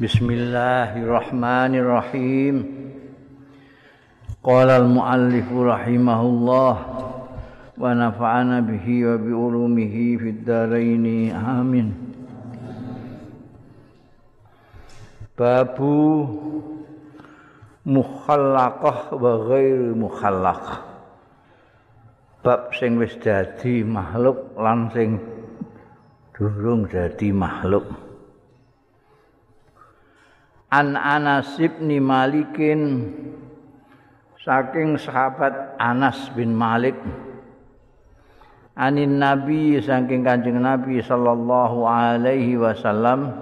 Bismillahirrahmanirrahim. Qala al-muallif rahimahullah wa nafa'ana bihi wa bi ulumihi fid. Amin. Babu mukhallaqah wa ghair mukhallaqah. Bab sing wis dadi makhluk lan sing durung dadi makhluk. An Anas bin Malikin saking sahabat Anas bin Malik. Anin Nabi saking Kanjeng Nabi sallallahu alaihi wasallam.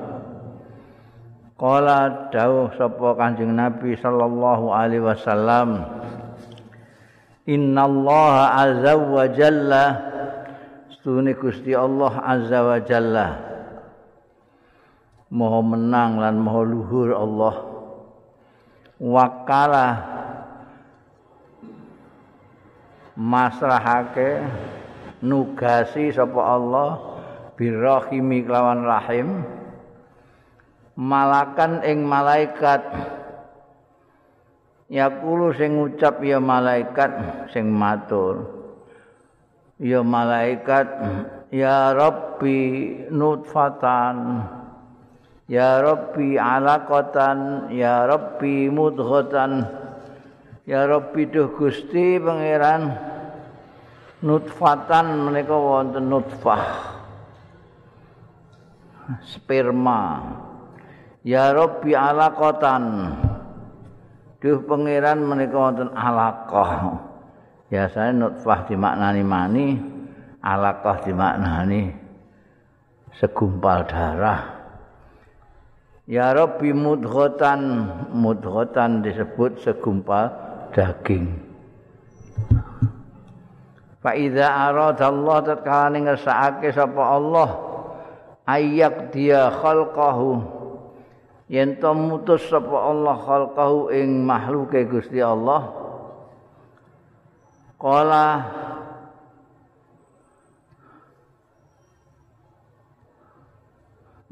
Kala dawuh sapa Kanjeng Nabi sallallahu alaihi wasallam Innallaha azza wa jalla. Stune Gusti Allah azza wa jalla Maha menang lan maha luhur Allah. Wakala masrahake nugasi sapa Allah birrahimi kelawan rahim. Malakan ing malaikat. Yaqulu sing ngucap ya malaikat sing matur. Ya malaikat ya rabbi nutfatan Ya Rabbi alaqatan Ya Rabbi mudghatan. Ya Rabbi duh Gusti pangeran nutfatan menika wonten nutfah. Sperma. Ya Rabbi alaqatan. Duh pangeran menika wonten alaqah. Biasanya nutfah dimaknani mani alaqah dimaknani segumpal darah Ya Rabbi mudghatan mudghatan disebut segumpal daging. Fa idza arada Allah tatkala ngersakake sapa Allah ayak dia khalqahu yen to mutus sapa Allah khalqahu ing makhluke Gusti Allah qala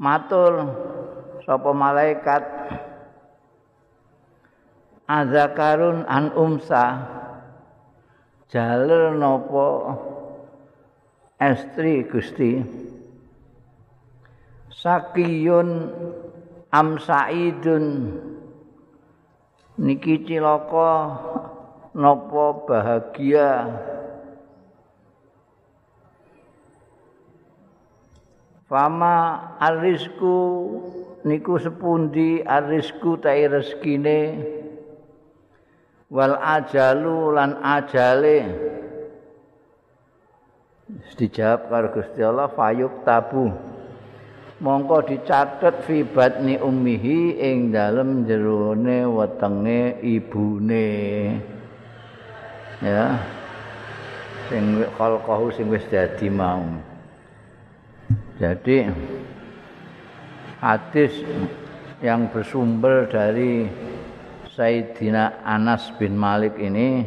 matur sapa malaikat? Azakarun an umsa. Jalur napa estri Gusti? Sakiyun amsaidun niki cilaka napa bahagia? Fama arisku niku sepundi arisku tai rezekine wal ajalu lan ajale? Dijawab karo Gusti Allah fayuk tabu. Mongko dicatet fi batni ummihi ing dalem jerone wetenge ibune. Ya. Sing khalqahu sing wis dadi mau. Jadi hadis yang bersumber dari Sayyidina Anas bin Malik ini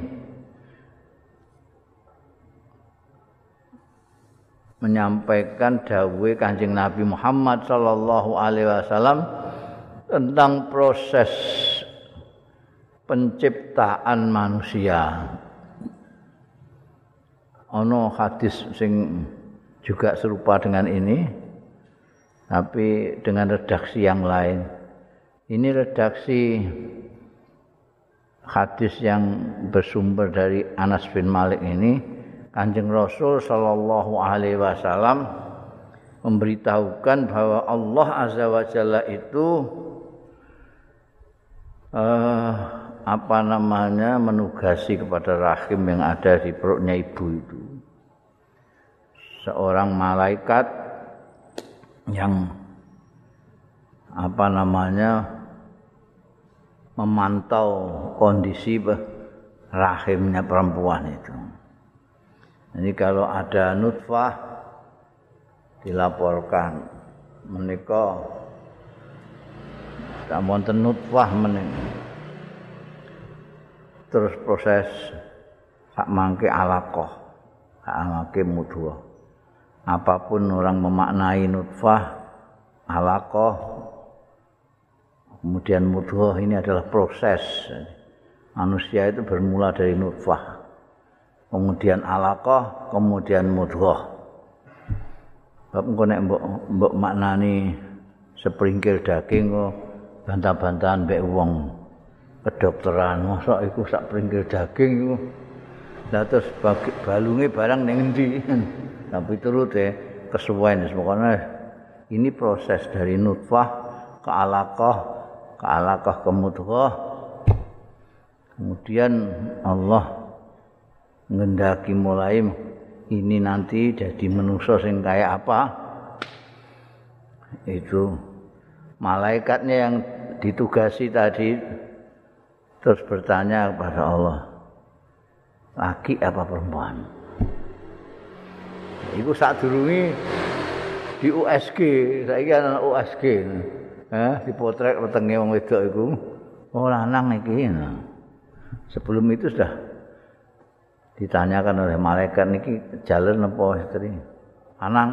menyampaikan dawuh Kanjeng Nabi Muhammad sallallahu alaihi wasallam tentang proses penciptaan manusia. Ono hadis sing juga serupa dengan ini tapi dengan redaksi yang lain. Ini redaksi hadis yang bersumber dari Anas bin Malik ini. Kanjeng Rasul sallallahu alaihi wasallam memberitahukan bahwa Allah azza wa jalla itu uh, apa namanya menugasi kepada rahim yang ada di perutnya ibu itu. Seorang malaikat yang apa namanya memantau kondisi rahimnya perempuan itu. Jadi kalau ada nutfah dilaporkan. Menikah tak wonten nutfah menik. Terus proses sak mangke alaqah sak mangke mudghah apapun orang memaknai nutfah alaqah Kemudian mudghah ini adalah proses. Manusia itu bermula dari nutfah. Kemudian alaqah, kemudian mudghah. Bab engko nek mbok mbok maknani sepringkil daging kok bantah-bantahan mbek wong kedokteran masa iku sak pringkil daging iku. Lah terus balunge barang ning endi? Tapi turut ya kesuwen pokoknya ini proses dari nutfah ke alaqah ke alaqah ke mudghah. Kemudian Allah ngendaki mulai ini nanti jadi manusia sing kayak apa. Itu malaikatnya yang ditugasi tadi terus bertanya kepada Allah laki apa perempuan itu saat durungi di USG saya kan USG eh dipotret wetenge wong wedok iku. Oh lanang iki sebelum itu sudah ditanyakan oleh malaikat niki jalan apa istri? Lanang.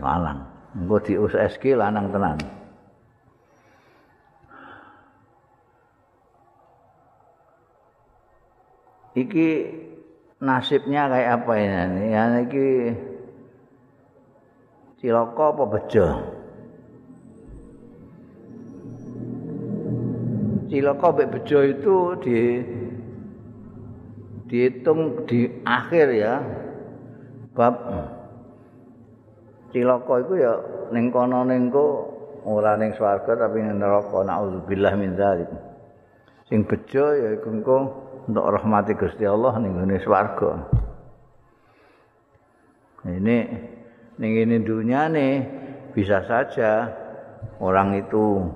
Lanang. Engko di USG lanang tenan. Iki nasibnya kayak apa ini ya iki cilaka apa bejo? Cilaka mbek bejo itu di dihitung di akhir ya. Bab cilaka itu ya ning kono ning ora ning swarga tapi ning neraka. Naudzubillah min dzalik. Sing bejo ya iku engko untuk rahmati Gusti Allah ning ngene swarga. Ini ning ini dunia nih bisa saja orang itu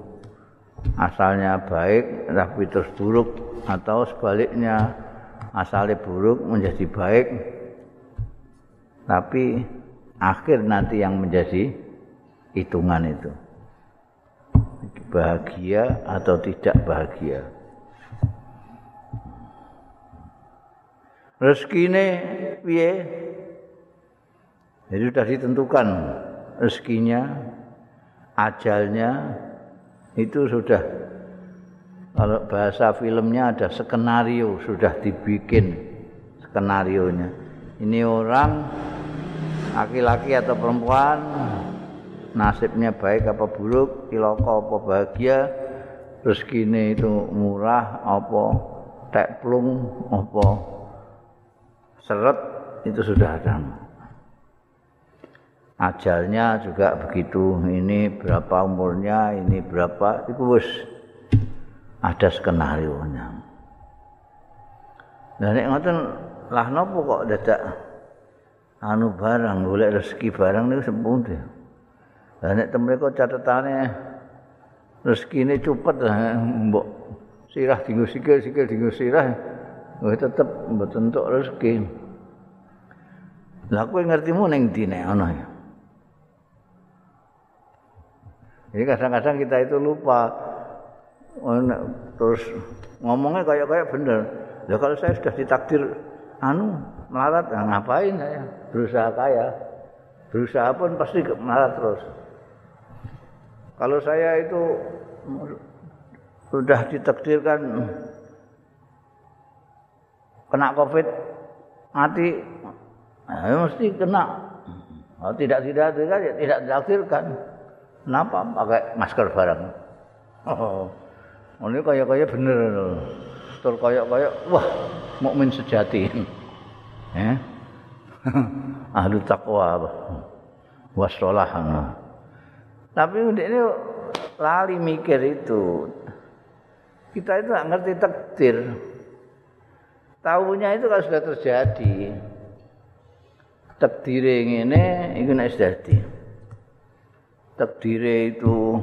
asalnya baik tapi terus buruk atau sebaliknya asalnya buruk menjadi baik. Tapi akhir nanti yang menjadi hitungan itu. Bahagia atau tidak bahagia rezekine piye? Jadi sudah ditentukan rezekinya ajalnya itu sudah. Kalau bahasa filmnya ada skenario sudah dibikin skenario nya ini orang laki-laki atau perempuan nasibnya baik apa buruk kiloko apa bahagia rezekine itu murah apa teplung apa seret itu sudah ada. Ajalnya juga begitu. Ini berapa umurnya ini berapa itu wis ada skenario nya nah nek ngoten lah nopo kok dadak anu barang golek rezeki barang niku sepundi lah nek temreko catetane rezekine cepet mbok sirah dinggo sikil sikil dinggo sirah wis tetep mboten entuk rezeki lah kowe ngertimu ning ndi nek ana ya Jadi kadang-kadang kita itu lupa terus ngomongnya kayak-kayak bener. Ya kalau saya sudah ditakdir anu melarat, ya ngapain saya berusaha kaya? Berusaha pun pasti melarat terus. Kalau saya itu sudah ditakdirkan kena covid mati, ya mesti kena. Kalau tidak tidak tidak ya tidak ditakdirkan. Kenapa pakai masker barang? Oh, ini kaya-kaya bener loh. Tur kaya-kaya, wah, mukmin sejati. Eh? Ahlu takwa. Wassalah. Tapi ini lali mikir itu. Kita itu nggak ngerti takdir. Tahunya itu kalau sudah terjadi. Takdir ini, itu nggak terjadi. takdire itu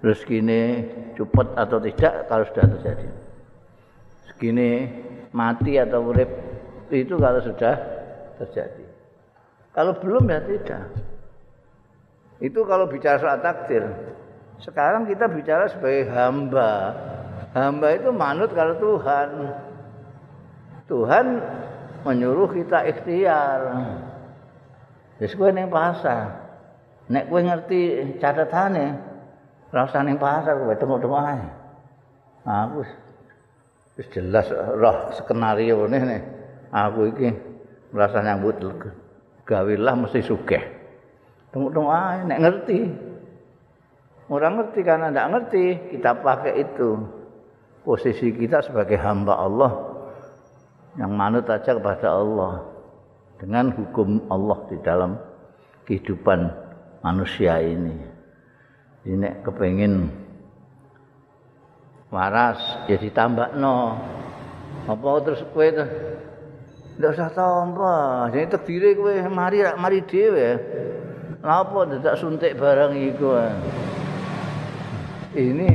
rezekine cepet atau tidak kalau sudah terjadi. Segini mati atau urip itu kalau sudah terjadi. Kalau belum ya tidak. Itu kalau bicara soal takdir. Sekarang kita bicara sebagai hamba. Hamba itu manut kalau Tuhan. Tuhan menyuruh kita ikhtiar. Jadi gue yang pasar. nek kowe ngerti catatane rasa ning pasar kowe temu-temu ae. Aku wis jelas roh skenario nih aku iki merasa nyambut gawilah mesti sugih. Temu-temu ae nek ngerti. Orang ngerti karena tidak ngerti kita pakai itu posisi kita sebagai hamba Allah yang manut aja kepada Allah. Dengan hukum Allah di dalam kehidupan manusia ini. ini kepengin waras ya ditambah no apa terus kue itu tidak usah tambah jadi terdiri kue mari mari dewe apa tidak suntik barang itu ini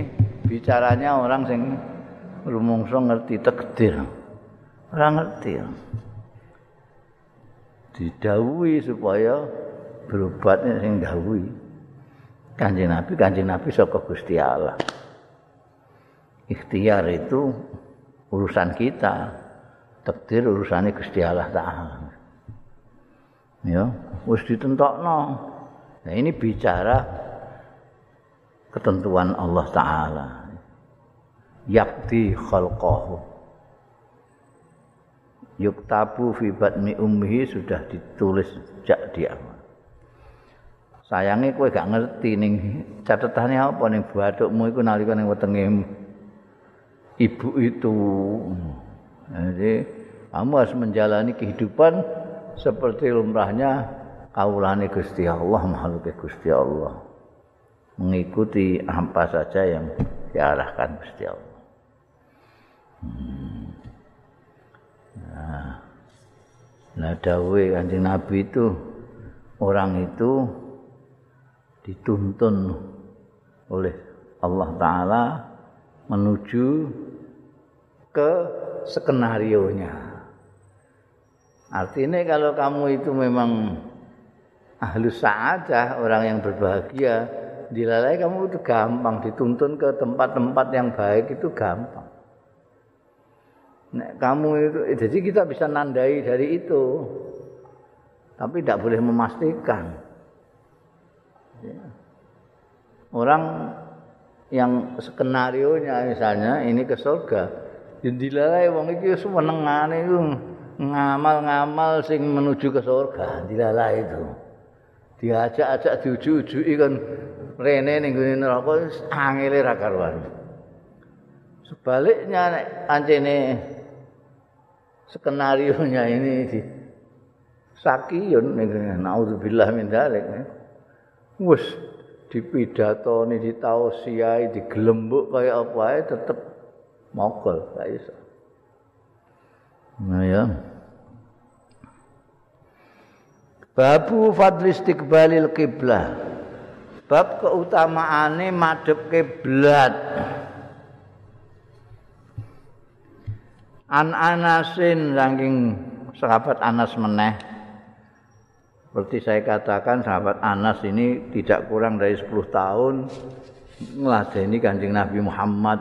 bicaranya orang sing rumongso ngerti takdir orang ngerti didawui supaya berobatnya sing dawui Kanjeng Nabi, Kanjeng Nabi saka Gusti Allah. Ikhtiar itu urusan kita. Takdir urusannya Gusti Allah taala. Ya, wis ditentokno. Nah, ini bicara ketentuan Allah taala. Yakti khalqahu. Yuktabu fi batni ummihi sudah ditulis sejak di awal. Sayange kowe gak ngerti ning catetane apa ning bathukmu iku nalika ning wetenge ibu itu. Jadi kamu harus menjalani kehidupan seperti lumrahnya kaulane Gusti Allah, makhluk Gusti Allah. Mengikuti apa saja yang diarahkan Gusti Allah. Hmm. Nah, nah dawe kanjeng Nabi itu orang itu dituntun oleh Allah Ta'ala menuju ke skenario nya. Artinya kalau kamu itu memang ahlu sa'adah, orang yang berbahagia, dilalai kamu itu gampang, dituntun ke tempat-tempat yang baik itu gampang. Nah, kamu itu, jadi kita bisa nandai dari itu, tapi tidak boleh memastikan. Orang yang skenario nya misalnya ini ke surga, dilalai wong iki senengane iku ngamal-ngamal sing menuju ke surga, dilalai itu. Diajak-ajak diuju-ujuki kan rene ning gone neraka angele ra karuan. Sebaliknya nek ancene skenario nya ini di sakiyun ning naudzubillah min dzalik. wis dipidatoni ditausiai digelembuk kaya apa ae tetep mogol gak iso. Nah ya. Babu fadli istiqbalil kiblah bab keutamaane madhep kiblat an anasin saking sahabat Anas meneh Seperti saya katakan sahabat Anas ini tidak kurang dari 10 tahun ngeladeni Kanjeng Nabi Muhammad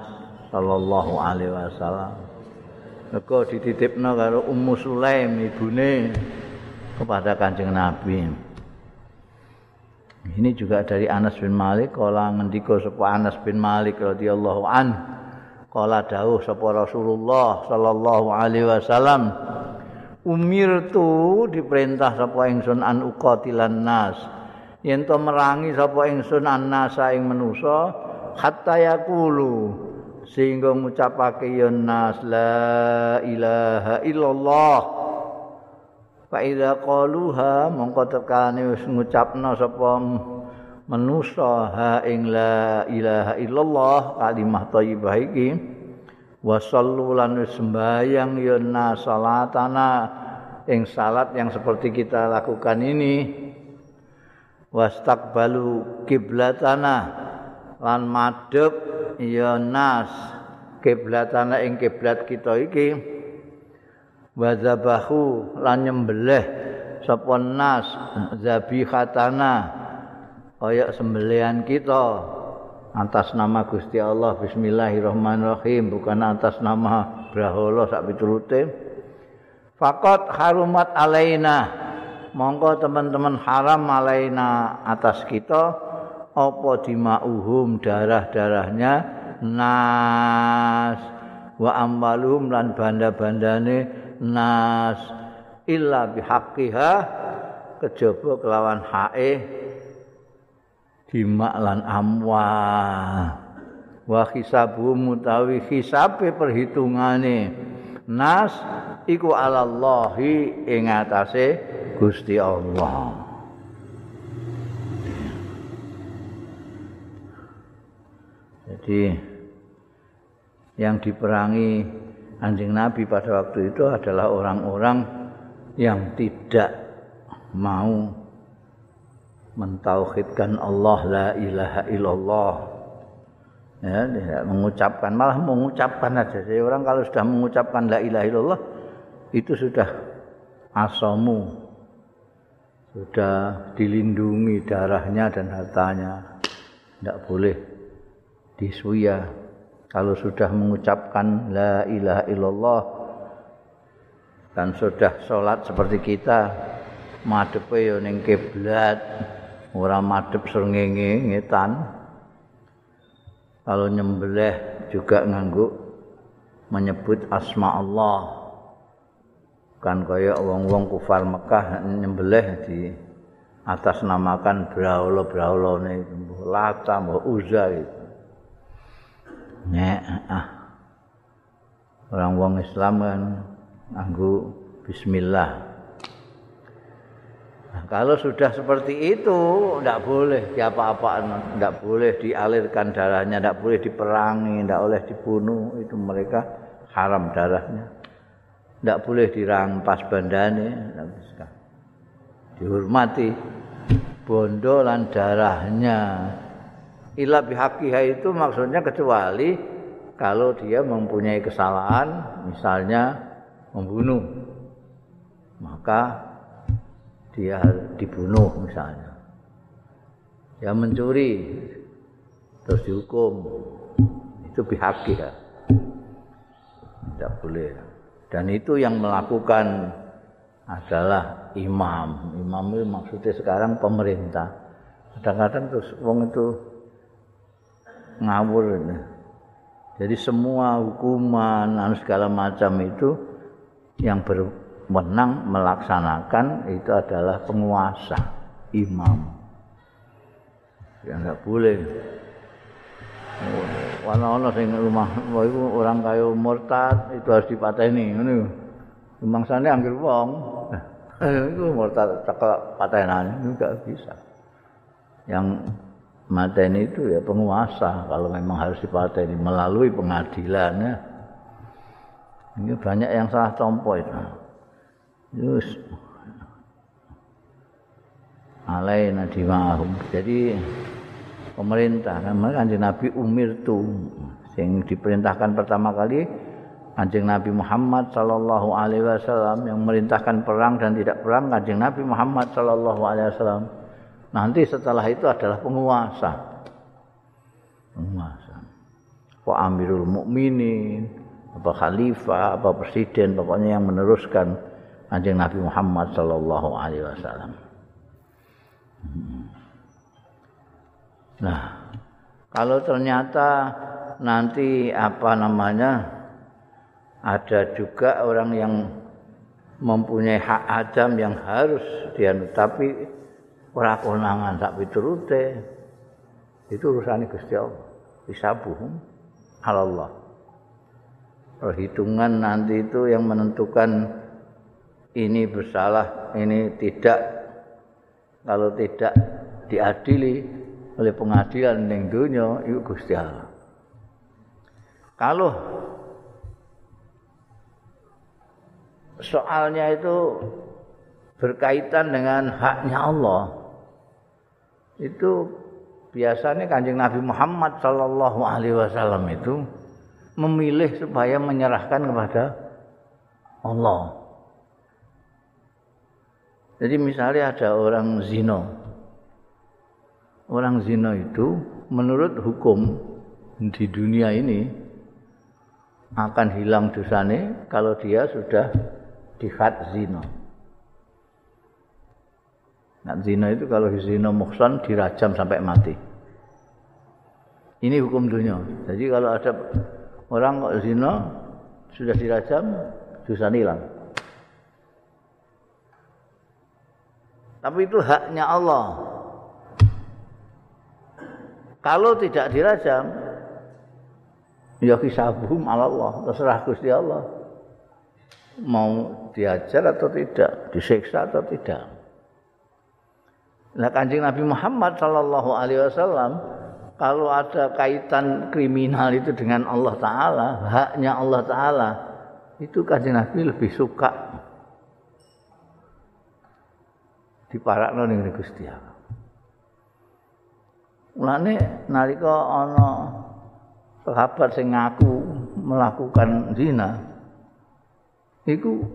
sallallahu alaihi wasallam. Mergo dititipno karo Ummu Sulaim ibune kepada Kanjeng Nabi. Ini juga dari Anas bin Malik kala ngendika sapa Anas bin Malik radhiyallahu an kala dawuh sapa Rasulullah sallallahu alaihi wasallam umir tu diperintah sapa ingsun an uqatilan nas. Yen to merangi sapa ingsun an nasa ing manusa hatta yaqulu sehingga ngucapake yen nas la ilaha illallah. Fa idza qaluha mongko tekane wis ngucapna sapa manusa ha ing la ilaha illallah kalimah thayyibah iki wa sallu lan sembayang ya salatana ing salat yang seperti kita lakukan ini. Wastaqbalu kiblatana lan madhep ya nas kiblatana ing kiblat kita iki. Wazabahu lan nyembelih sapa nas zabihatana kaya sembelihan kita atas nama Gusti Allah Bismillahirrahmanirrahim bukan atas nama Brahola sak piturute. Fakot harumat alaina. Monggo teman-teman haram alaina atas kita. Apa dimauhum darah-darahnya? Nas. Wa amwaluhum lan banda-bandane nas. Illa bihaqqiha kejaba kelawan hae dimak lan amwa. Wa hisabuhum mutawi hisabe perhitungane. Nas iku alallahi ing atase Gusti Allah. Jadi yang diperangi anjing Nabi pada waktu itu adalah orang-orang yang tidak mau mentauhidkan Allah la ilaha illallah. Ya tidak mengucapkan malah mengucapkan aja. Jadi orang kalau sudah mengucapkan la ilaha illallah itu sudah asomu. Sudah dilindungi darahnya dan hartanya. Tidak boleh disuya. Kalau sudah mengucapkan la ilaha illallah dan sudah sholat seperti kita madepe yo ning kiblat ora madep srengenge ngetan. Kalau nyembelih juga nganggo menyebut asma Allah. Kan kaya wong-wong kufar Mekah nyembelih di atas namakan braula-braula ne lata mbah uza itu nek ah. Orang wong Islam kan nganggo bismillah kalau sudah seperti itu tidak boleh diapa-apaan, tidak boleh dialirkan darahnya, tidak boleh diperangi, tidak boleh dibunuh. Itu mereka haram darahnya. Tidak boleh dirampas bandane, dihormati bondo lan darahnya. Ila bihaqiha itu maksudnya kecuali kalau dia mempunyai kesalahan, misalnya membunuh, maka dia dibunuh misalnya. Ya mencuri terus dihukum. Itu pihak ya tidak boleh. Dan itu yang melakukan adalah imam. Imam itu maksudnya sekarang pemerintah. Kadang-kadang terus wong itu ngawur ini. jadi semua hukuman dan segala macam itu yang ber, menang melaksanakan itu adalah penguasa imam ya enggak boleh Wana-wana sing rumah itu orang kaya murtad itu harus dipateni ngono. Mangsane anggere wong itu murtad cekel patenan enggak bisa. Yang mateni itu ya penguasa kalau memang harus dipateni melalui pengadilannya. Ini banyak yang salah tompo itu. Yus. Alaina dimahum. Jadi pemerintah namanya kanjeng Nabi Umir tu sing diperintahkan pertama kali kanjeng Nabi Muhammad sallallahu alaihi wasallam yang merintahkan perang dan tidak perang kanjeng Nabi Muhammad sallallahu alaihi wasallam. Nanti setelah itu adalah penguasa. Penguasa. Wa Amirul Mukminin, apa khalifah, apa presiden, pokoknya yang meneruskan Kanjeng Nabi Muhammad sallallahu alaihi wasallam. Nah, kalau ternyata nanti apa namanya ada juga orang yang mempunyai hak adam yang harus dia tapi ora konangan tak piturute itu urusan Gusti Allah disabuh Allah perhitungan nanti itu yang menentukan ini bersalah, ini tidak. Kalau tidak diadili oleh pengadilan ning dunya itu Gusti Allah. Kalau soalnya itu berkaitan dengan haknya Allah, itu biasanya kanjeng Nabi Muhammad Sallallahu Alaihi Wasallam itu memilih supaya menyerahkan kepada Allah. Jadi misalnya ada orang zino. Orang zino itu menurut hukum di dunia ini akan hilang dosanya kalau dia sudah dikhat zino. Nah, zino itu kalau zino muhsan dirajam sampai mati. Ini hukum dunia. Jadi kalau ada orang zina sudah dirajam, dosa hilang. Tapi itu haknya Allah. Kalau tidak dirajam, ya kisabuhum Allah, terserah Gusti Allah. Mau diajar atau tidak, disiksa atau tidak. Nah kanjeng Nabi Muhammad Sallallahu Alaihi Wasallam kalau ada kaitan kriminal itu dengan Allah Taala, haknya Allah Taala, itu kanjeng Nabi lebih suka diparakno ning Gusti Allah. Mulane nalika ana sahabat sing ngaku melakukan zina iku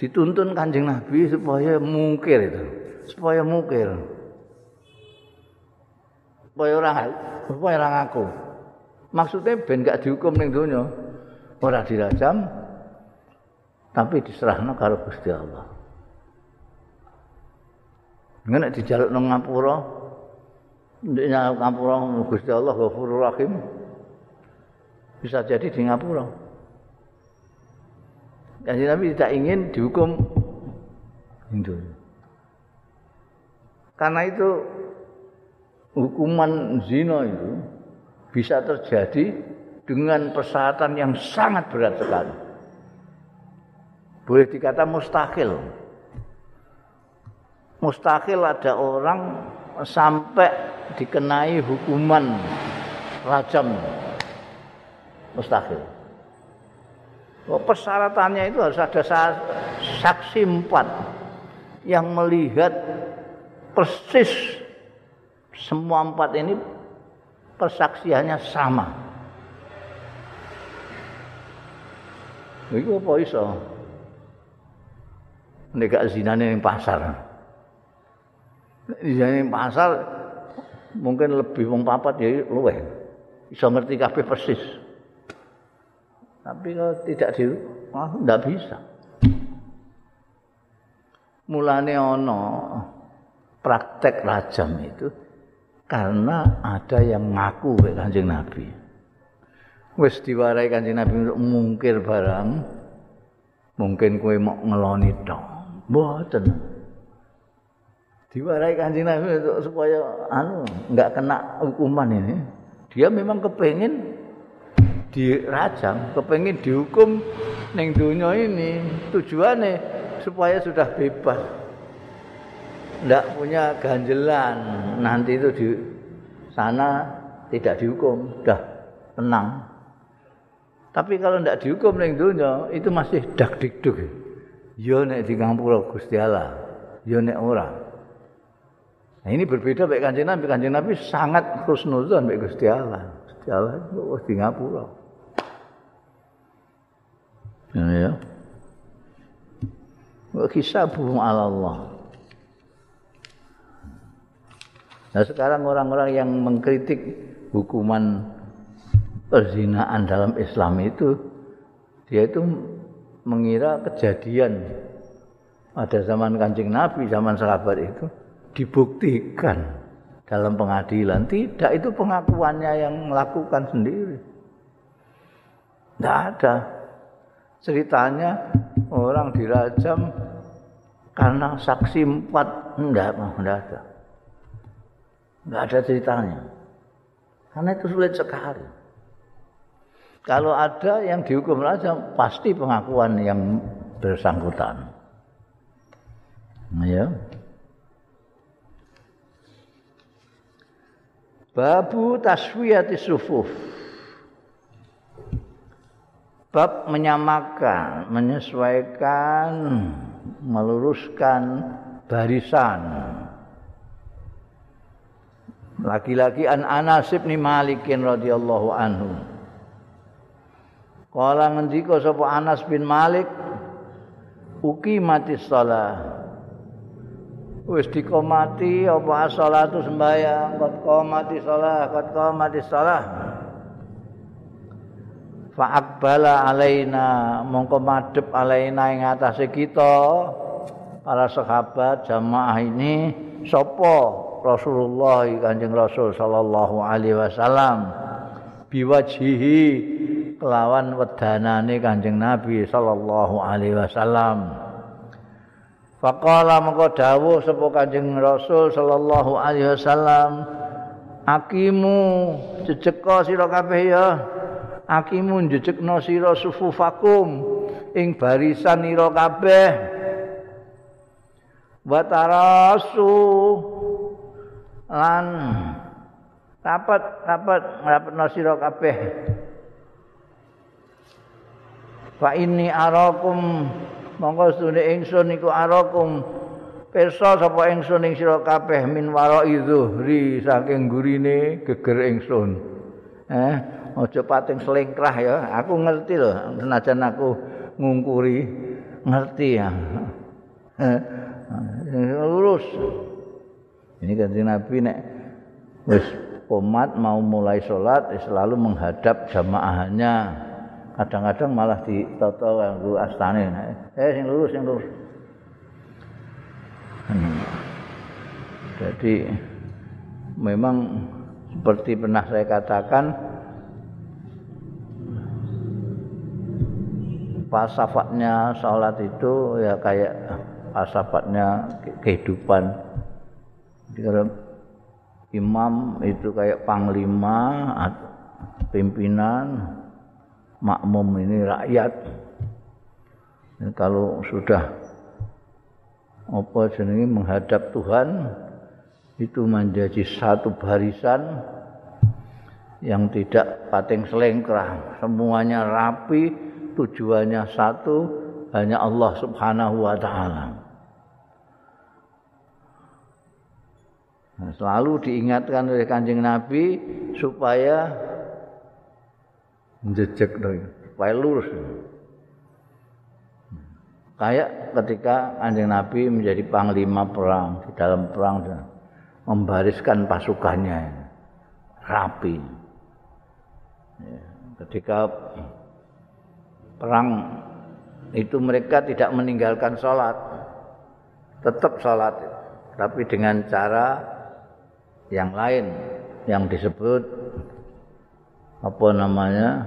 dituntun Kanjeng Nabi supaya mungkir itu, supaya mungkir. Supaya orang supaya orang ngaku. Maksudnya ben gak dihukum ning donya. Ora dirajam tapi diserahno karo Gusti Allah. Nek dijaluk nang ngapura, Ndeknya Ngapura Gusti Allah Ghafurur Rahim. Bisa jadi di Ngapura. Kanjeng Nabi tidak ingin dihukum Hindu. Karena itu hukuman zina itu bisa terjadi dengan persyaratan yang sangat berat sekali. Boleh dikata mustahil. Mustahil ada orang sampai dikenai hukuman rajam mustahil. Oh, persyaratannya itu harus ada saksi empat yang melihat persis semua empat ini persaksiannya sama. Itu apa iso? Nek zinane ning pasar. Ning pasar mungkin lebih wong papat ya luweh. Bisa ngerti kabeh persis. Tapi kalau tidak di ah, enggak bisa. Mulane ana praktek rajam itu karena ada yang ngaku kayak Kanjeng Nabi. Wis diwarai Kanjeng Nabi untuk mungkir barang. Mungkin kowe mau ngeloni tok. Mboten. Diwarai kanjeng Nabi supaya anu enggak kena hukuman ini. Dia memang kepengin dirajam, kepengin dihukum ning dunia ini. Tujuannya supaya sudah bebas. Enggak punya ganjelan nanti itu di sana tidak dihukum, sudah tenang. Tapi kalau tidak dihukum ning dunia itu masih dak dikduk. Ya nek di ngampura Gusti Allah, ya nek ora. Nah ini berbeda baik kanjeng Nabi. Kanjeng Nabi sangat khusnuzon baik Gusti Allah. Gusti Allah itu di ngapura. Ya, ya. Wa kisabuhum ala Allah. Nah sekarang orang-orang yang mengkritik hukuman perzinaan dalam Islam itu dia itu mengira kejadian pada zaman kancing Nabi, zaman sahabat itu dibuktikan dalam pengadilan. Tidak, itu pengakuannya yang melakukan sendiri. Tidak ada. Ceritanya orang dirajam karena saksi empat. Tidak, tidak ada. Tidak ada ceritanya. Karena itu sulit sekali. Kalau ada yang dihukum rajam, pasti pengakuan yang bersangkutan. Ya. Babu taswiyati sufuf. Bab menyamakan, menyesuaikan, meluruskan barisan. Laki-laki an Anas bin Malik radhiyallahu anhu. Kala ngendika sapa Anas bin Malik uki mati salat wis dikomati apa salatu sembahyang kot komati salat kot komati salat fa akbala alaina mongko madhep alaina ing atase kita para sahabat jamaah ini sapa Rasulullah Kanjeng Rasul sallallahu alaihi wasallam biwajihi kelawan wedanane Kanjeng Nabi sallallahu alaihi wasallam. Faqala mengko dawuh sapa Kanjeng Rasul sallallahu alaihi wasallam, "Akimu jejeka sira kabeh ya. Akimu jejekno sira sufufakum ing barisan ira kabeh." watarasu lan rapat rapat rapat nasira kabeh fa inni arakum monggo sune ingsun iku arakum pirsa sapa ingsun ing sira kabeh min warai zuhri saking gurine geger ingsun eh aja pating selingkrah ya aku ngerti lho senajan aku ngungkuri ngerti ya eh lurus. Ini kan Nabi nek wis umat mau mulai sholat selalu menghadap jamaahnya. Kadang-kadang malah ditoto kanggo astane. Eh sing lurus sing lurus. Hmm. Jadi memang seperti pernah saya katakan pasafatnya sholat itu ya kayak asabatnya kehidupan. Jadi imam itu kayak panglima, pimpinan, makmum ini rakyat. Dan kalau sudah apa jenenge menghadap Tuhan itu menjadi satu barisan yang tidak pating selengkrah, semuanya rapi, tujuannya satu, hanya Allah Subhanahu wa taala. Nah, selalu diingatkan oleh Kanjeng Nabi supaya jejak supaya lurus. Kayak ketika Kanjeng Nabi menjadi panglima perang di dalam perang membariskan pasukannya rapi. Ya, ketika perang itu mereka tidak meninggalkan sholat, tetap sholat, tapi dengan cara yang lain yang disebut apa namanya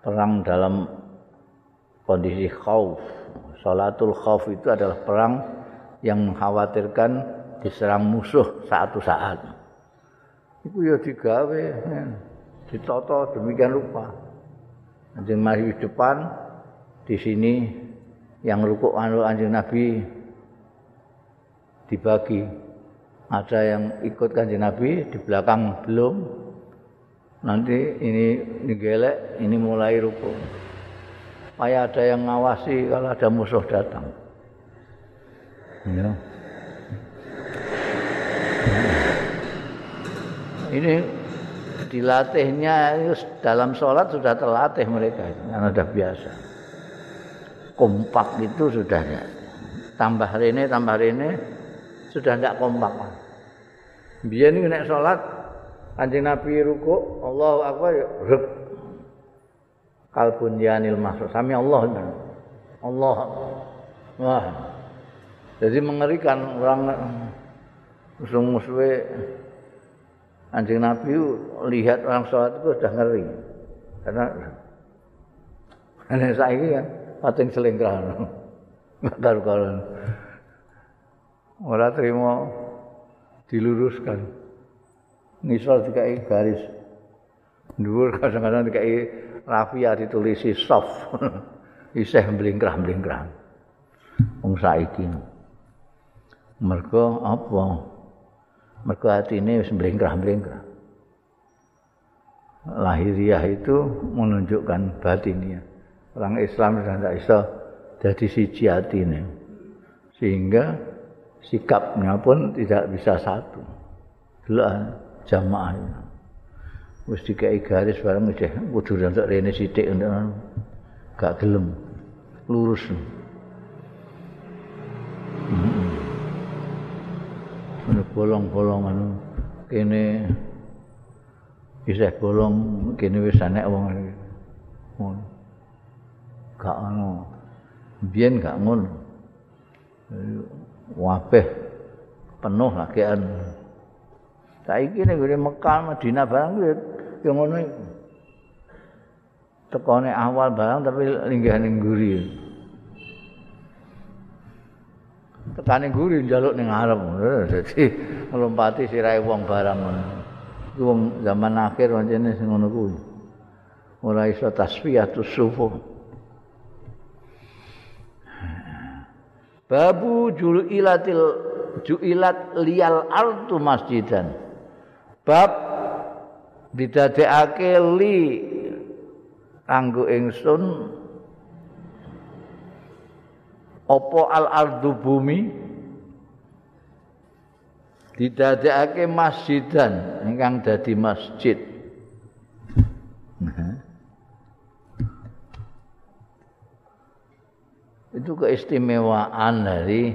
perang dalam kondisi khauf. Salatul khauf itu adalah perang yang mengkhawatirkan diserang musuh satu saat. Itu ya digawe, ya. ditoto demikian rupa. Nanti masih depan di sini yang rukuk anu anjing Nabi dibagi ada yang ikut kanjeng Nabi di belakang belum nanti ini digelek ini mulai ruku supaya ada yang ngawasi kalau ada musuh datang ya. ini dilatihnya dalam sholat sudah terlatih mereka karena sudah biasa kompak itu sudah ya. tambah ini tambah ini sudah tidak kompak. Biar ini nek sholat, anjing Nabi ruku, Allahu Akbar, ruk. Kalbun yanil masuk. Sami Allah. Allah. Wah. Jadi mengerikan orang musuh-musuhnya anjing Nabi lihat orang sholat itu sudah ngeri. Karena karena saya ini kan pating selingkrah. Enggak karu-karuan. ora terima diluruskan ngisor dikai garis. Dhuwur kadang-kadang dikai rafia ditulisi soft. Isih mblingkrah-mblingkrah. Wong saiki. Mergo apa? Mergo atine wis mblingkrah-mblingkrah. Lahiriah itu menunjukkan batiniah. Orang Islam sudah tidak bisa jadi siji atine. Sehingga sikapnya pun tidak bisa satu. Delok jamaah. Wis dikai garis bareng wis kudu untuk rene sithik untuk gak gelem lurus. Ana bolong-bolongan kene isih bolong kene wis anek wong ngono. Gak ono. Biyen gak ngono. wabeh penuh lagi Saiki nek ngene Mekah Madinah barang kuwi ya ngono iku. Tekone awal barang tapi linggih ning guri. Tekane guri njaluk ning arep. Dadi nglompati sirahe wong barang ngono. Wong zaman akhir pancene sing ngono kuwi. Ora iso tasfiyatus sufuh. Babu julilatil juilat liyal artu masjidan. Bab didadekake li kanggo ingsun apa al ardu bumi didadekake masjidan ingkang dadi masjid. itu keistimewaan dari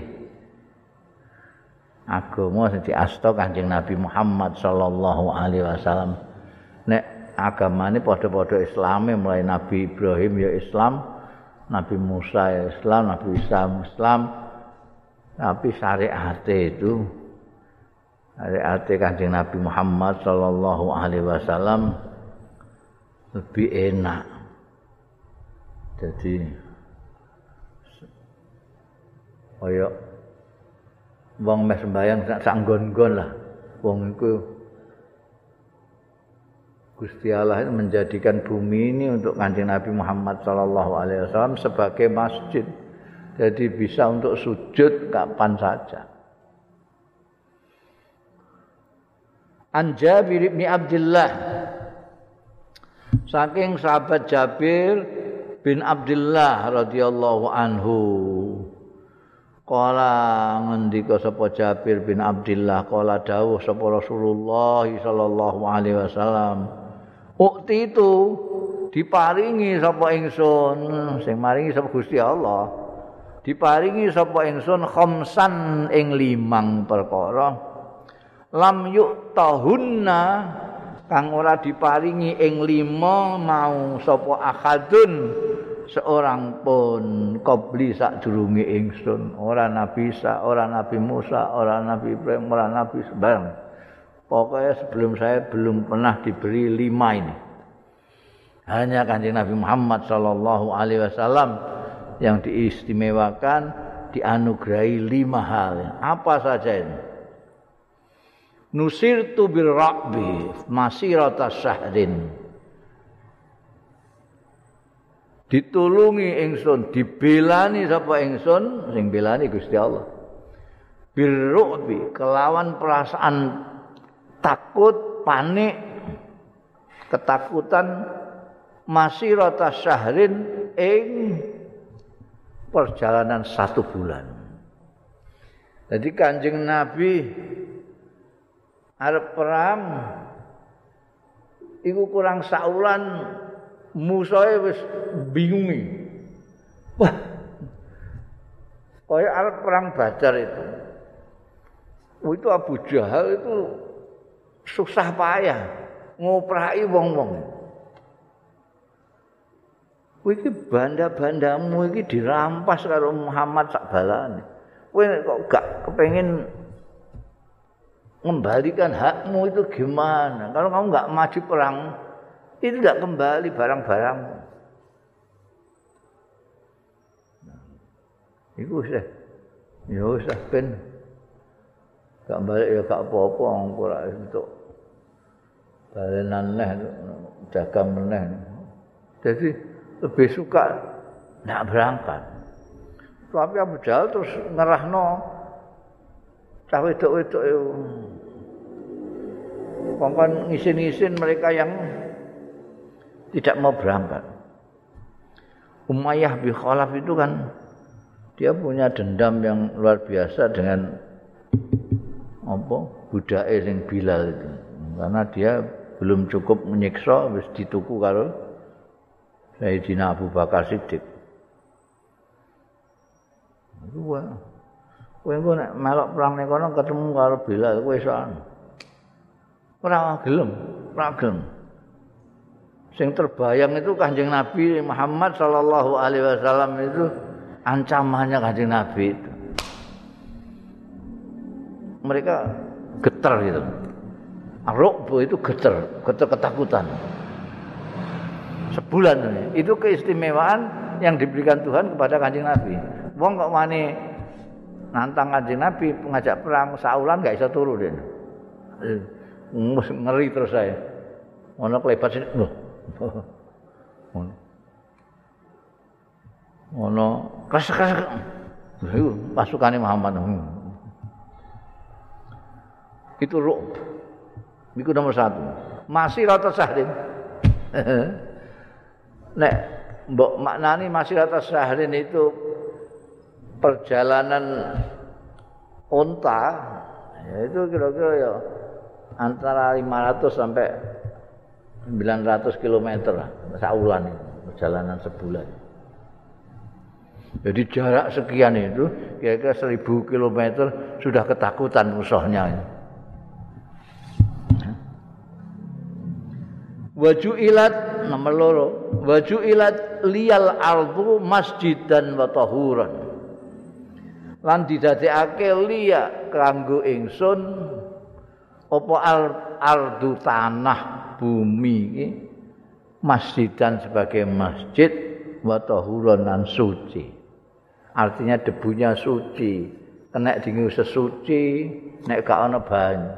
agama sing diasto Kanjeng Nabi Muhammad sallallahu alaihi wasallam. Nek agamane padha-padha Islame mulai Nabi Ibrahim ya Islam, Nabi Musa ya Islam, Nabi Isa Islam. Tapi syariat itu syariat Kanjeng Nabi Muhammad sallallahu alaihi wasallam lebih enak. Jadi kaya wong mes sembayang sak nggon-nggon lah wong iku Gusti Allah itu menjadikan bumi ini untuk kanjeng Nabi Muhammad sallallahu alaihi wasallam sebagai masjid. Jadi bisa untuk sujud kapan saja. An Jabir bin Abdullah saking sahabat Jabir bin Abdullah radhiyallahu anhu Kala ngendika sapa Jabir bin Abdullah kala dawuh sapa Rasulullah sallallahu alaihi wasallam Ukti itu diparingi sapa ingsun sing maringi sapa Gusti Allah diparingi sapa ingsun khamsan ing limang perkara lam yuk tahunna kang ora diparingi ing lima mau sapa akadun seorang pun qabli sadurunge ingsun. Ora nabi Isa ora nabi Musa ora nabi Ibrahim ora nabi sebarang pokoknya sebelum saya belum pernah diberi lima ini. Hanya kanjeng Nabi Muhammad sallallahu alaihi wasallam yang diistimewakan dianugerahi lima hal. Apa saja ini? Nusirtu bil rabbi masirata syahrin ditulungi ingsun dibelani sapa ingsun sing belani Gusti Allah. Birrubi kelawan perasaan takut panik ketakutan masirata syahrin ing perjalanan satu bulan. Jadi kanjeng Nabi arep perang iku kurang saulan musuhe wis bingungi. Wah. Kaya arep perang Badar itu. Oh, itu Abu Jahal itu susah payah ngoprai wong-wong. Kowe iki banda-bandamu iki dirampas karo Muhammad sak balane. Kowe kok gak kepengin mengembalikan hakmu itu gimana? Kalau kamu nggak maju perang, itu tidak kembali barang-barang. Iku usah. Ya usah ben. Gak balik ya gak apa-apa ora untuk balenan neh dagang meneh. Jadi lebih suka nak berangkat. Tapi Abu Jahal terus ngerahno cah wedok-wedok kongkon ngisin-ngisin mereka yang tidak mau berangkat. Umayyah bin Khalaf itu kan dia punya dendam yang luar biasa dengan apa budake sing Bilal itu. Karena dia belum cukup menyiksa wis dituku karo Sayyidina Abu Bakar Siddiq. Wae. Kowe engko nek melok perang ning kono ketemu karo Bilal kowe iso ora gelem, ora gelem. Sing terbayang itu kanjeng Nabi Muhammad Shallallahu Alaihi Wasallam itu ancamannya kanjeng Nabi itu mereka getar gitu Rukbu itu geter, geter ketakutan. Sebulan ini. Itu keistimewaan yang diberikan Tuhan kepada kanjeng Nabi. Wong kok wani nantang kanjeng Nabi mengajak perang saulan gak bisa turu dia. Ngeri terus saya. Ono kelebat sini. Loh. Ono. Ono keras-keras. Pasukannya Muhammad. Itu rukbu. Iku nomor satu. Masih rata sahrin. Nek mbok maknani masih rata sahrin itu perjalanan unta ya itu kira-kira ya antara 500 sampai 900 km saulan itu perjalanan sebulan. Jadi jarak sekian itu kira-kira 1000 km sudah ketakutan musuhnya. Waju ilat nomor loro waju ilat liyal ardu masjidan wa tahuran lan didadekake liya kanggo ingsun apa al ardu tanah bumi iki masjidan sebagai masjid wa tahuran suci. Artinya debunya suci. Kena dingin sesuci nek gak ana banyu.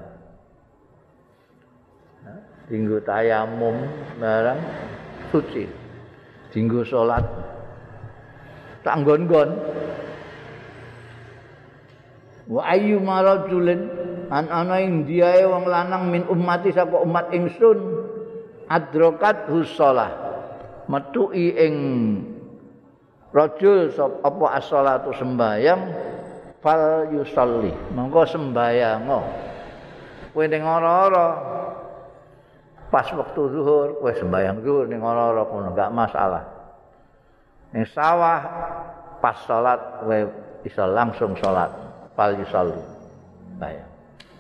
Dinggo tayamum barang suci. Dinggo salat tak nggon-nggon. Wa ayyu marajulin an ana ing diae wong lanang min ummati saka umat ingsun adrokat husalah metuki ing rajul apa as-salatu sembayang fal yusalli monggo sembayang kowe ning ora-ora pas waktu zuhur kowe sembahyang zuhur ning ora-ora kono enggak masalah. Ning sawah pas salat kowe bisa langsung salat fal yusalli. Baik.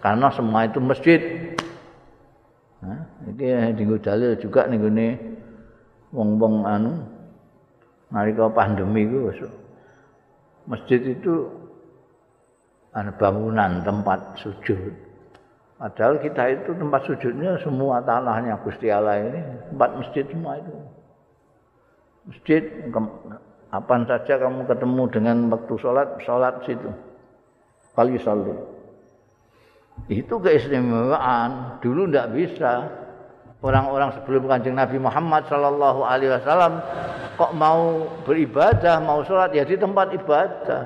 Karena semua itu masjid. Nah, ini dinggo dalil juga ning gone wong-wong anu nalika pandemi iku masjid itu ada bangunan tempat sujud. Padahal kita itu tempat sujudnya semua tanahnya Gusti Allah ini tempat masjid semua itu. Masjid apa saja kamu ketemu dengan waktu sholat, sholat situ. Kali salli. Itu keistimewaan. Dulu tidak bisa. Orang-orang sebelum kanjeng Nabi Muhammad Sallallahu Alaihi Wasallam kok mau beribadah, mau sholat ya di tempat ibadah.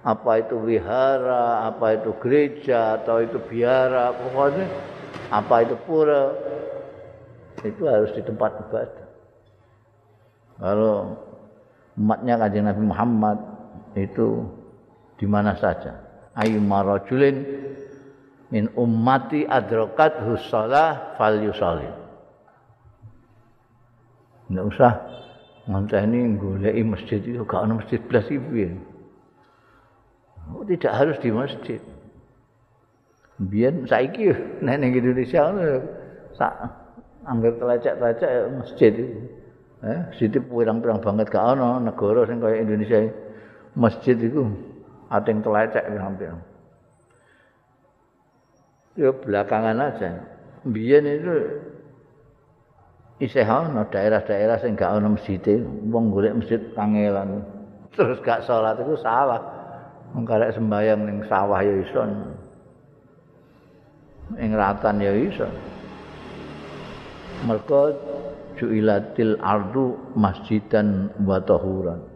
apa itu wihara, apa itu gereja, atau itu biara, pokoknya apa itu pura, itu harus di tempat ibadah. Kalau umatnya kajian Nabi Muhammad itu di mana saja. Ayu marajulin min ummati adrokat husalah fal yusali. Tidak usah ngantai ini masjid itu, gak ada masjid belas ibu Oh, tidak harus di masjid. Biar saiki nek ning Indonesia sak anggar telecek-telecek ya masjid itu. Eh, situ pirang-pirang banget gak ana negara sing kaya Indonesia masjid itu ating telecek hampir. Ya belakangan aja. Biyen itu isih ana daerah-daerah sing gak ana masjid, wong golek masjid kangelan. Terus gak salat itu salah. Mengkarek sembayang ning sawah ya iso. Ing ratan ya iso. Mergo ju'ilatil ardu masjidan wa tahuran.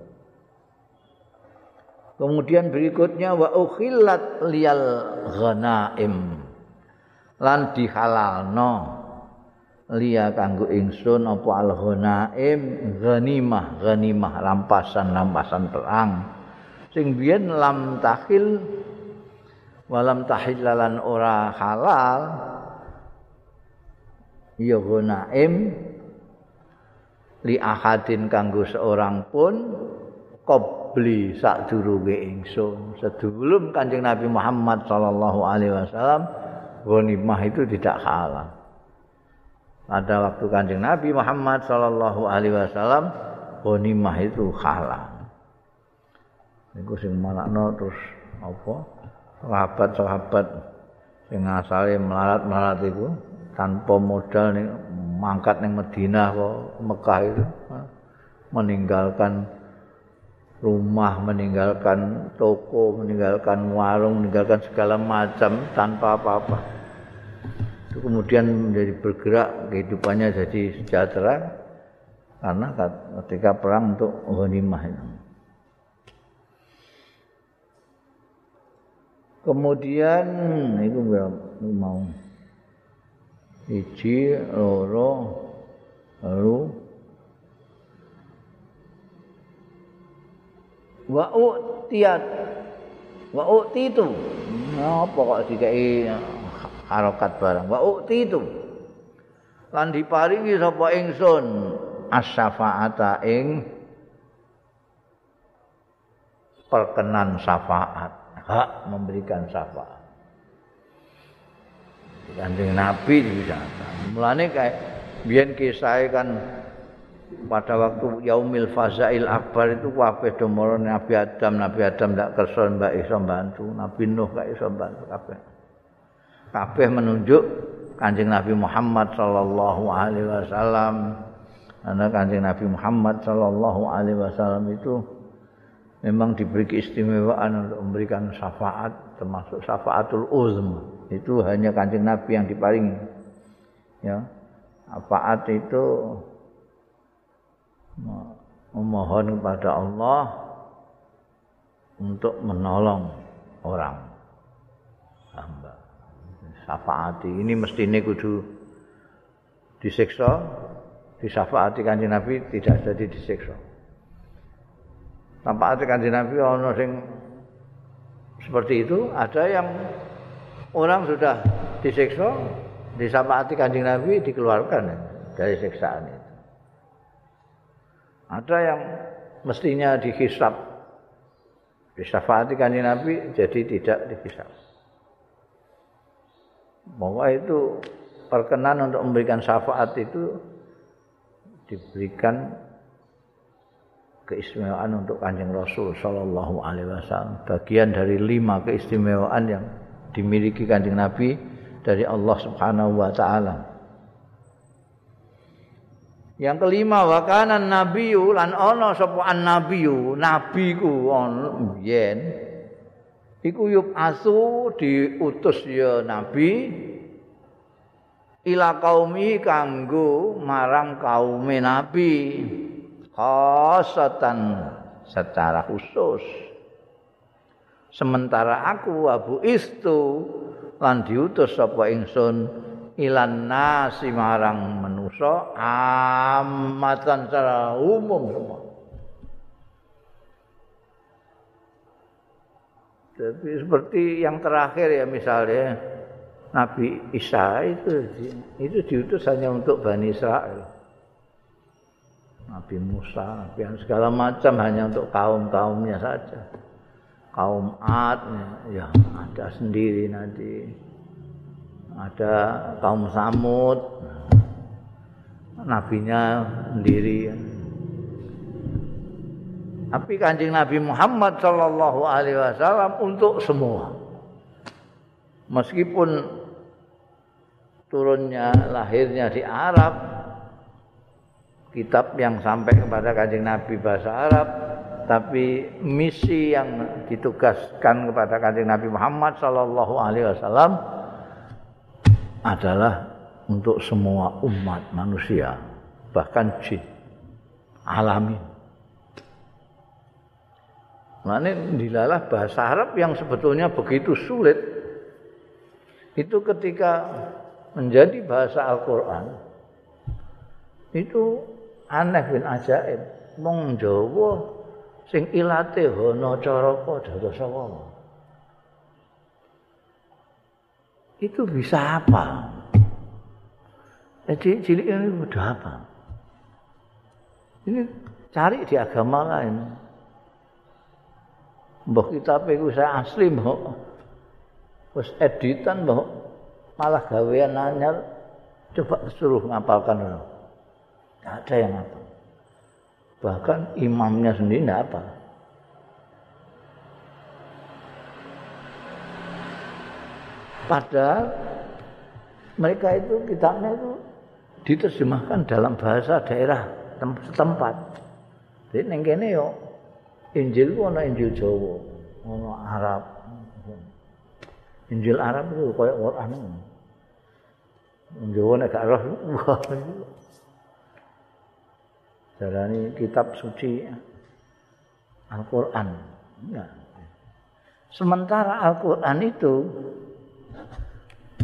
Kemudian berikutnya wa ukhillat liyal ghanaim. Lan dihalalno liya kanggo ingsun apa al ghanaim ghanimah ghanimah rampasan-rampasan perang. sing biyen lam tahil walam tahillalan ora halal ya gunaim li ahadin kanggo seorang pun qabli sadurunge ingsun. Sebelum Kanjeng Nabi Muhammad sallallahu alaihi wasallam ghanimah itu tidak halal pada waktu Kanjeng Nabi Muhammad sallallahu alaihi wasallam ghanimah itu halal niku sing manakno terus apa? Sahabat-sahabat sing asale melarat-melarat iku tanpa modal ning mangkat ning Madinah kok Mekah itu meninggalkan rumah, meninggalkan toko, meninggalkan warung, meninggalkan segala macam tanpa apa-apa. Itu kemudian menjadi bergerak kehidupannya jadi sejahtera karena ketika perang untuk ghanimah itu. Kemudian itu mau iji loro lalu wa utiyat wa utitu apa kok dikai harokat barang? Wa utitu lan diparingi sapa ingsun? As-syafaata ing perkenan syafaat. Hak memberikan syafaat. Kanjeng Nabi bisa. Mulane kayak biyen kisah kan pada waktu yaumil fazail akbar itu kabeh do Nabi Adam, Nabi Adam ndak kersa mbak iso bantu, Nabi Nuh gak iso bantu kabeh. Kabeh menunjuk Kanjeng Nabi Muhammad sallallahu alaihi wasallam. Karena Kanjeng Nabi Muhammad sallallahu alaihi wasallam itu memang diberi keistimewaan untuk memberikan syafaat termasuk syafaatul uzm. Itu hanya Kanjeng Nabi yang diparingi. Ya. Syafaat itu memohon kepada Allah untuk menolong orang hamba. Syafaati ini mesti ini kudu disiksa, disafaati kanjeng Nabi tidak jadi disiksa. Syafaati kanjeng Nabi ono sing seperti itu, ada yang orang sudah disiksa, disafaati kanjeng Nabi dikeluarkan dari siksaan. Ada yang mestinya dihisap. Disyafaati kanji Nabi jadi tidak dihisap. Bahwa itu perkenan untuk memberikan syafaat itu diberikan keistimewaan untuk kanjeng Rasul Shallallahu Alaihi Wasallam. Bagian dari lima keistimewaan yang dimiliki kanjeng Nabi dari Allah Subhanahu Wa Taala. Yang kelima wa kana nabiyyu lan ana sapa annabiyyu? Nabi ku ana yen iku yup asu diutus ya nabi ila kaumi kanggo marang kaum nabi. Khasatan secara khusus. Sementara aku abu istu lan diutus sapa ingsun ilan nasi marang manusa amatan secara umum semua. Tapi seperti yang terakhir ya misalnya Nabi Isa itu itu diutus hanya untuk Bani Israel. Nabi Musa, Nabi yang segala macam hanya untuk kaum-kaumnya saja. Kaum Ad ya ada sendiri nanti ada kaum Samud nabinya sendiri. Tapi kanjeng Nabi Muhammad Shallallahu Alaihi Wasallam untuk semua. Meskipun turunnya lahirnya di Arab kitab yang sampai kepada kanjeng Nabi bahasa Arab tapi misi yang ditugaskan kepada kanjeng Nabi Muhammad Shallallahu Alaihi Wasallam adalah untuk semua umat manusia, bahkan jin alami. Nah, ini dilalah bahasa Arab yang sebetulnya begitu sulit. Itu ketika menjadi bahasa Al-Quran, itu aneh bin ajaib. Mong Jawa sing ilate hono caraka dados itu bisa apa? Jadi cilik ini udah apa? Ini cari di agama lain. Mbah kitab itu saya asli mbah. Terus editan mbah malah gawean anyar coba suruh ngapalkan. Tidak ada yang apa. Bahkan imamnya sendiri tidak apa. Padahal mereka itu kitabnya itu diterjemahkan dalam bahasa daerah setempat. Jadi kene yo Injil ku ana Injil Jawa, ana Arab. Injil Arab itu koyo Quran. Jawa nek gak roh Jalani kitab suci Al-Quran. Ya. Sementara Al-Quran itu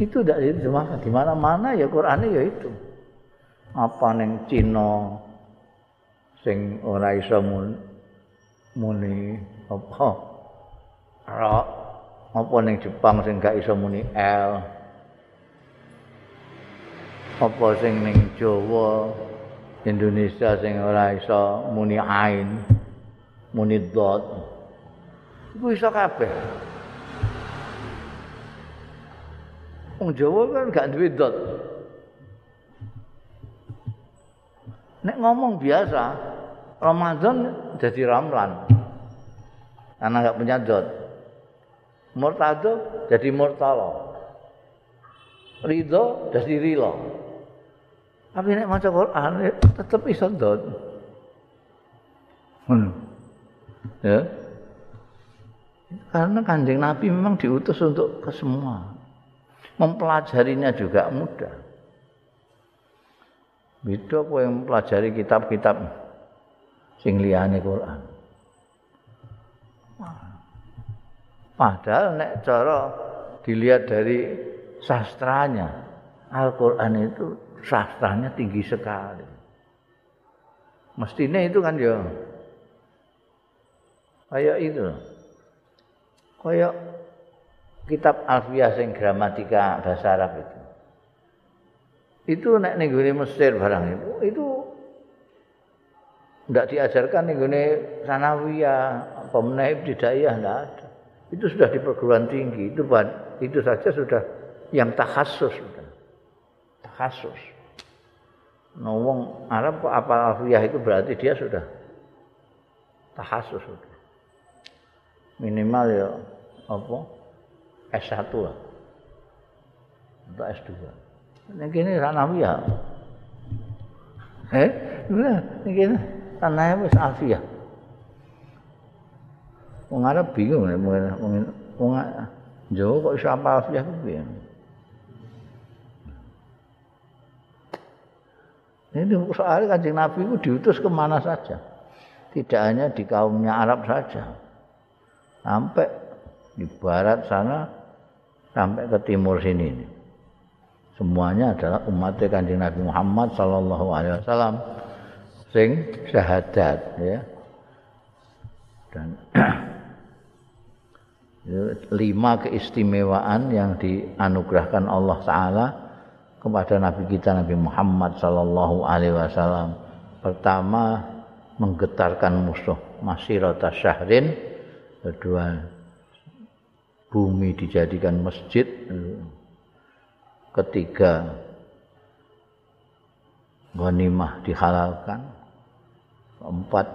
itu tidak diterjemahkan di mana-mana ya Quran ya itu. Apa neng Cina sing ora iso muni apa? Ra apa ning Jepang sing gak iso muni L? Apa sing ning Jawa Indonesia sing ora iso muni ain muni dot? Iku iso kabeh. Wong Jawa kan gak duwe dot Nek ngomong biasa, Ramadan jadi Ramlan. Karena nggak punya dot. Murtado jadi Murtala. Ridho jadi Rilo. Tapi nek maca Quran tetap iso dot. Hmm. Ya. Karena kanjeng Nabi memang diutus untuk ke semua. Mempelajarinya juga mudah. Beda kowe mempelajari kitab-kitab sing liyane Quran. Padahal nek cara dilihat dari sastranya, Al-Qur'an itu sastranya tinggi sekali. Mestinya itu kan ya kayak itu. Kayak kitab Alfiyah sing gramatika bahasa Arab itu. Itu nek ning Mesir barang itu, itu tidak diajarkan gini sanawiyah, pemenai ibtidaiyah tidak ada. Itu sudah di perguruan tinggi. Itu itu saja sudah yang takhasus sudah. Takhasus. Ngomong Arab kok apa alfiyah itu berarti dia sudah takhasus sudah. Minimal ya apa? S1 lah. Atau S2. Ini gini sanawiyah. Eh, ini gini. tanahnya wis afiah. Wong Arab bingung nek wong wong Jawa kok iso apa afiah ku piye. Ini soal kanjeng Nabi itu diutus kemana saja. Tidak hanya di kaumnya Arab saja. Sampai di barat sana, sampai ke timur sini. Semuanya adalah umat kanjeng Nabi Muhammad Sallallahu Alaihi Wasallam. sing syahadat ya. Dan lima keistimewaan yang dianugerahkan Allah taala kepada nabi kita Nabi Muhammad sallallahu alaihi wasallam. Pertama menggetarkan musuh masirata syahrin. Kedua bumi dijadikan masjid ketiga ghanimah dihalalkan Keempat,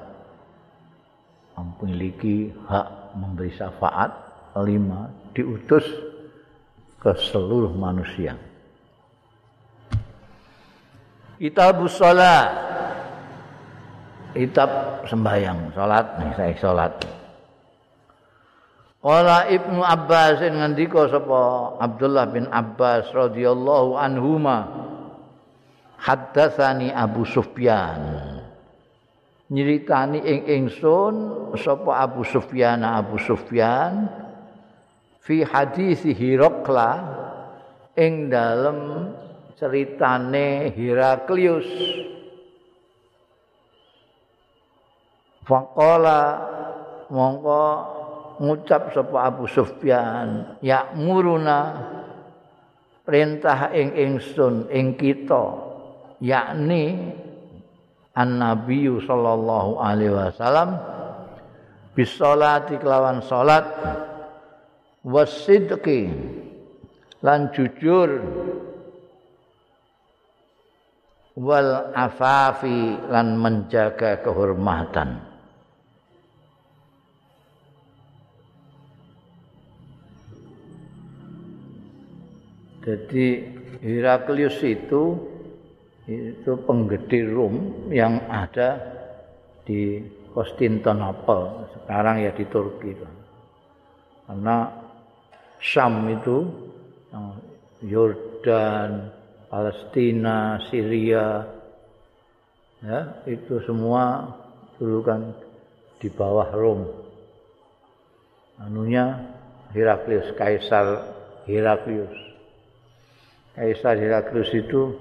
memiliki hak memberi syafaat. Lima, diutus ke seluruh manusia. Kitab sholat. Kitab sembahyang. Nih, saya sholat. Qala Ibnu Abbas ngendika sapa? Abdullah bin Abbas radhiyallahu anhuma. Haddatsani Abu Sufyan. Nyeritani ing ingsun sapa Abu Sufyan Abu Sufyan fi hadis Hirakla ing dalem ceritane Heraklius. Faqala mongko ngucap sapa Abu Sufyan ya muruna perintah ing ingsun ing kita yakni an-nabi sallallahu alaihi wasallam bisolati kelawan salat wasidqi lan jujur wal afafi lan menjaga kehormatan Jadi Heraklius itu itu penggede Rom yang ada di Konstantinopel. Sekarang ya di Turki karena Syam itu Yordan, Palestina, Syria ya itu semua dulu kan di bawah Rom anunya Heraklius Kaisar Heraklius Kaisar Heraklius itu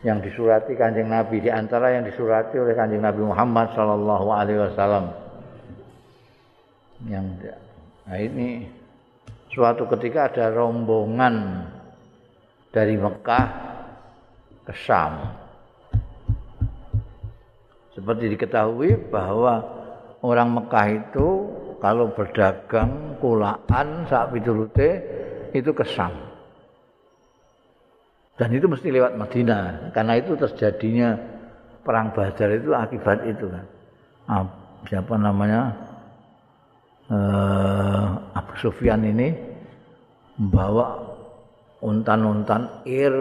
yang disurati kanjeng Nabi di antara yang disurati oleh kanjeng Nabi Muhammad Shallallahu Alaihi Wasallam. Yang nah ini suatu ketika ada rombongan dari Mekah ke Syam. Seperti diketahui bahwa orang Mekah itu kalau berdagang kulaan saat piturute itu ke Syam dan itu mesti lewat Madinah. Karena itu terjadinya perang Badar itu akibat itu kan. Ah, siapa namanya? Uh, Abu Sufyan ini membawa untan-untan ir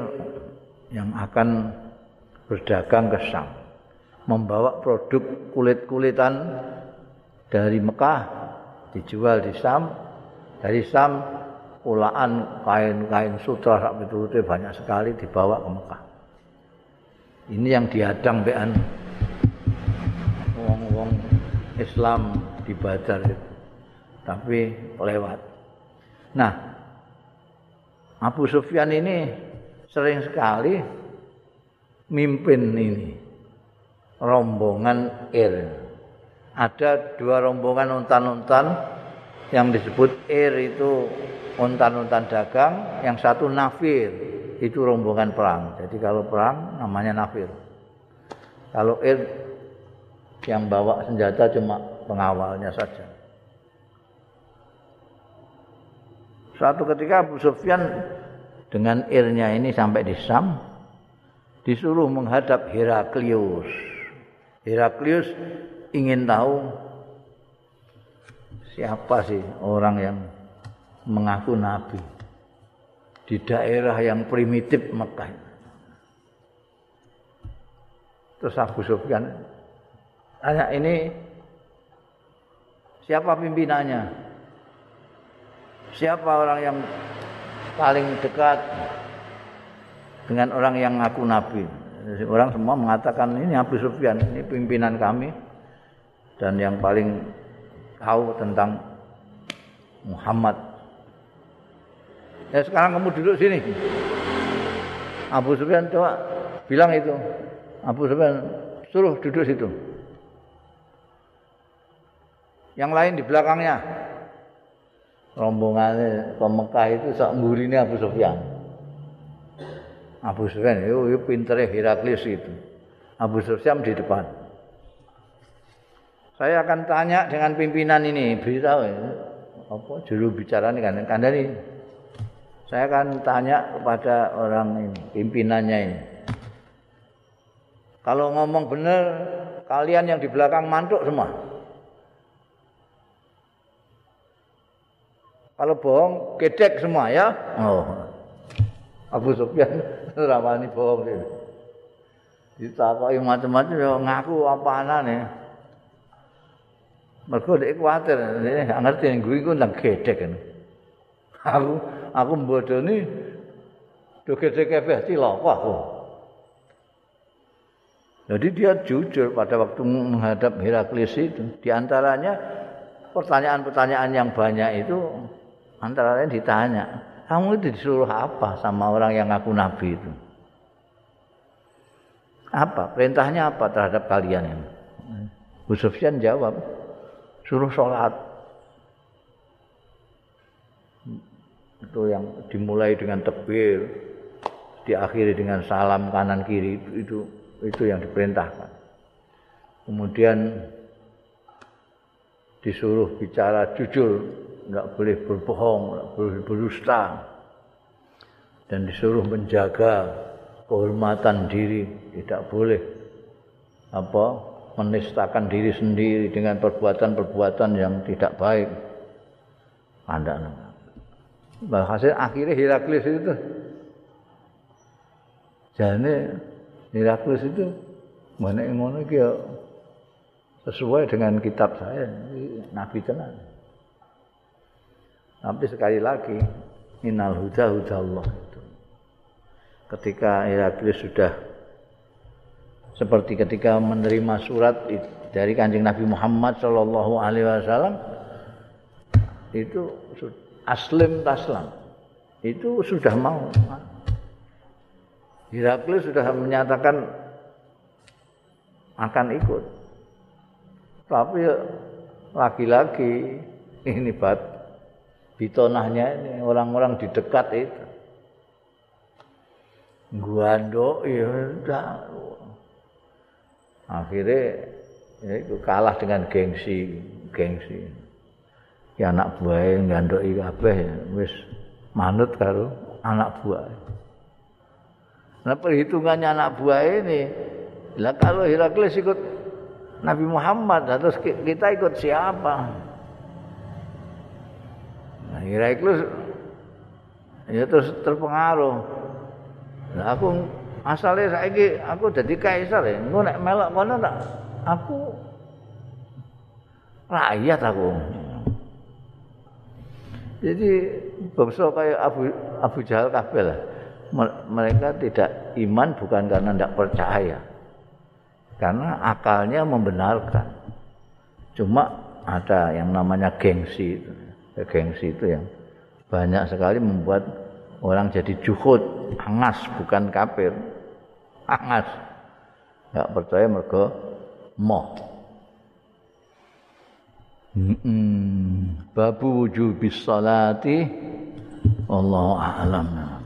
yang akan berdagang ke Syam. Membawa produk kulit-kulitan dari Mekah dijual di Syam. Dari Syam ulaan kain-kain sutra sak piturute banyak sekali dibawa ke Mekah. Ini yang diadang bean wong-wong Islam di Badar itu. Tapi lewat. Nah, Abu Sufyan ini sering sekali mimpin ini rombongan Ir. Ada dua rombongan untan-untan yang disebut Ir itu untan-untan dagang, yang satu nafir, itu rombongan perang. Jadi kalau perang namanya nafir. Kalau ir yang bawa senjata cuma pengawalnya saja. Suatu ketika Abu Sufyan dengan irnya ini sampai di Sam, disuruh menghadap Heraklius. Heraklius ingin tahu siapa sih orang yang mengaku nabi di daerah yang primitif Mekah. Terus Abu Sufyan tanya ini siapa pimpinannya? Siapa orang yang paling dekat dengan orang yang ngaku nabi? Orang semua mengatakan ini Abu Sufyan, ini pimpinan kami dan yang paling tahu tentang Muhammad Ya sekarang kamu duduk sini. Abu Sufyan coba bilang itu. Abu Sufyan suruh duduk situ. Yang lain di belakangnya. Rombongannya ke Mekah itu sak ini Abu Sufyan. Abu Sufyan itu, itu pinternya Heraklius itu. Abu Sufyan di depan. Saya akan tanya dengan pimpinan ini, beritahu ya. Apa juru bicara ini kan, kandani. Saya akan tanya kepada orang ini, pimpinannya ini. Kalau ngomong benar, kalian yang di belakang mantuk semua. Kalau bohong, gedek semua ya. Oh. Abu Sufyan rawani bohong itu. Ditakoki macam-macam ya ngaku apa anane. Mergo dhek kuwatir, ngerti gue iku ndang gedek kan. Aku aku mbodoni dogede kabeh cilaka aku. Jadi dia jujur pada waktu menghadap Heraklius itu. Di antaranya pertanyaan-pertanyaan yang banyak itu antara lain ditanya, kamu itu disuruh apa sama orang yang ngaku nabi itu? Apa? Perintahnya apa terhadap kalian ini? Sufyan jawab, suruh sholat. Itu yang dimulai dengan tebir diakhiri dengan salam kanan kiri itu itu, itu yang diperintahkan. Kemudian disuruh bicara jujur nggak boleh berbohong nggak boleh berdusta. Dan disuruh menjaga kehormatan diri tidak boleh apa menistakan diri sendiri dengan perbuatan-perbuatan yang tidak baik. Anda hasil akhirnya Heraklius itu jane Heraklius itu mana yang ngono ya sesuai dengan kitab saya Nabi tenan tapi sekali lagi inal huda huda Allah itu ketika Heraklius sudah seperti ketika menerima surat dari kanjeng Nabi Muhammad Shallallahu Alaihi Wasallam itu aslim taslam. Itu sudah mau. Heraklius sudah menyatakan akan ikut. Tapi lagi-lagi ini bat bitonahnya ini orang-orang di dekat itu. Guando ya udah. Akhirnya ya itu kalah dengan gengsi gengsi ya anak buah ngandoki kabeh wis manut karo anak buah. Nah perhitungannya anak buah ini, lah kalau Herakles ikut Nabi Muhammad, terus kita ikut siapa? Nah, Herakles ya terus terpengaruh. Nah, aku asalnya saiki aku jadi kaisar ya. Engko nek melok kono tak aku rakyat aku. Jadi bangsa kayak Abu Abu Jahal kabeh lah. Mereka tidak iman bukan karena tidak percaya. Karena akalnya membenarkan. Cuma ada yang namanya gengsi. Gengsi itu yang banyak sekali membuat orang jadi juhud, angas bukan kafir. Angas. Enggak percaya mergo moh. Babu wujubis salati Allah a'lam.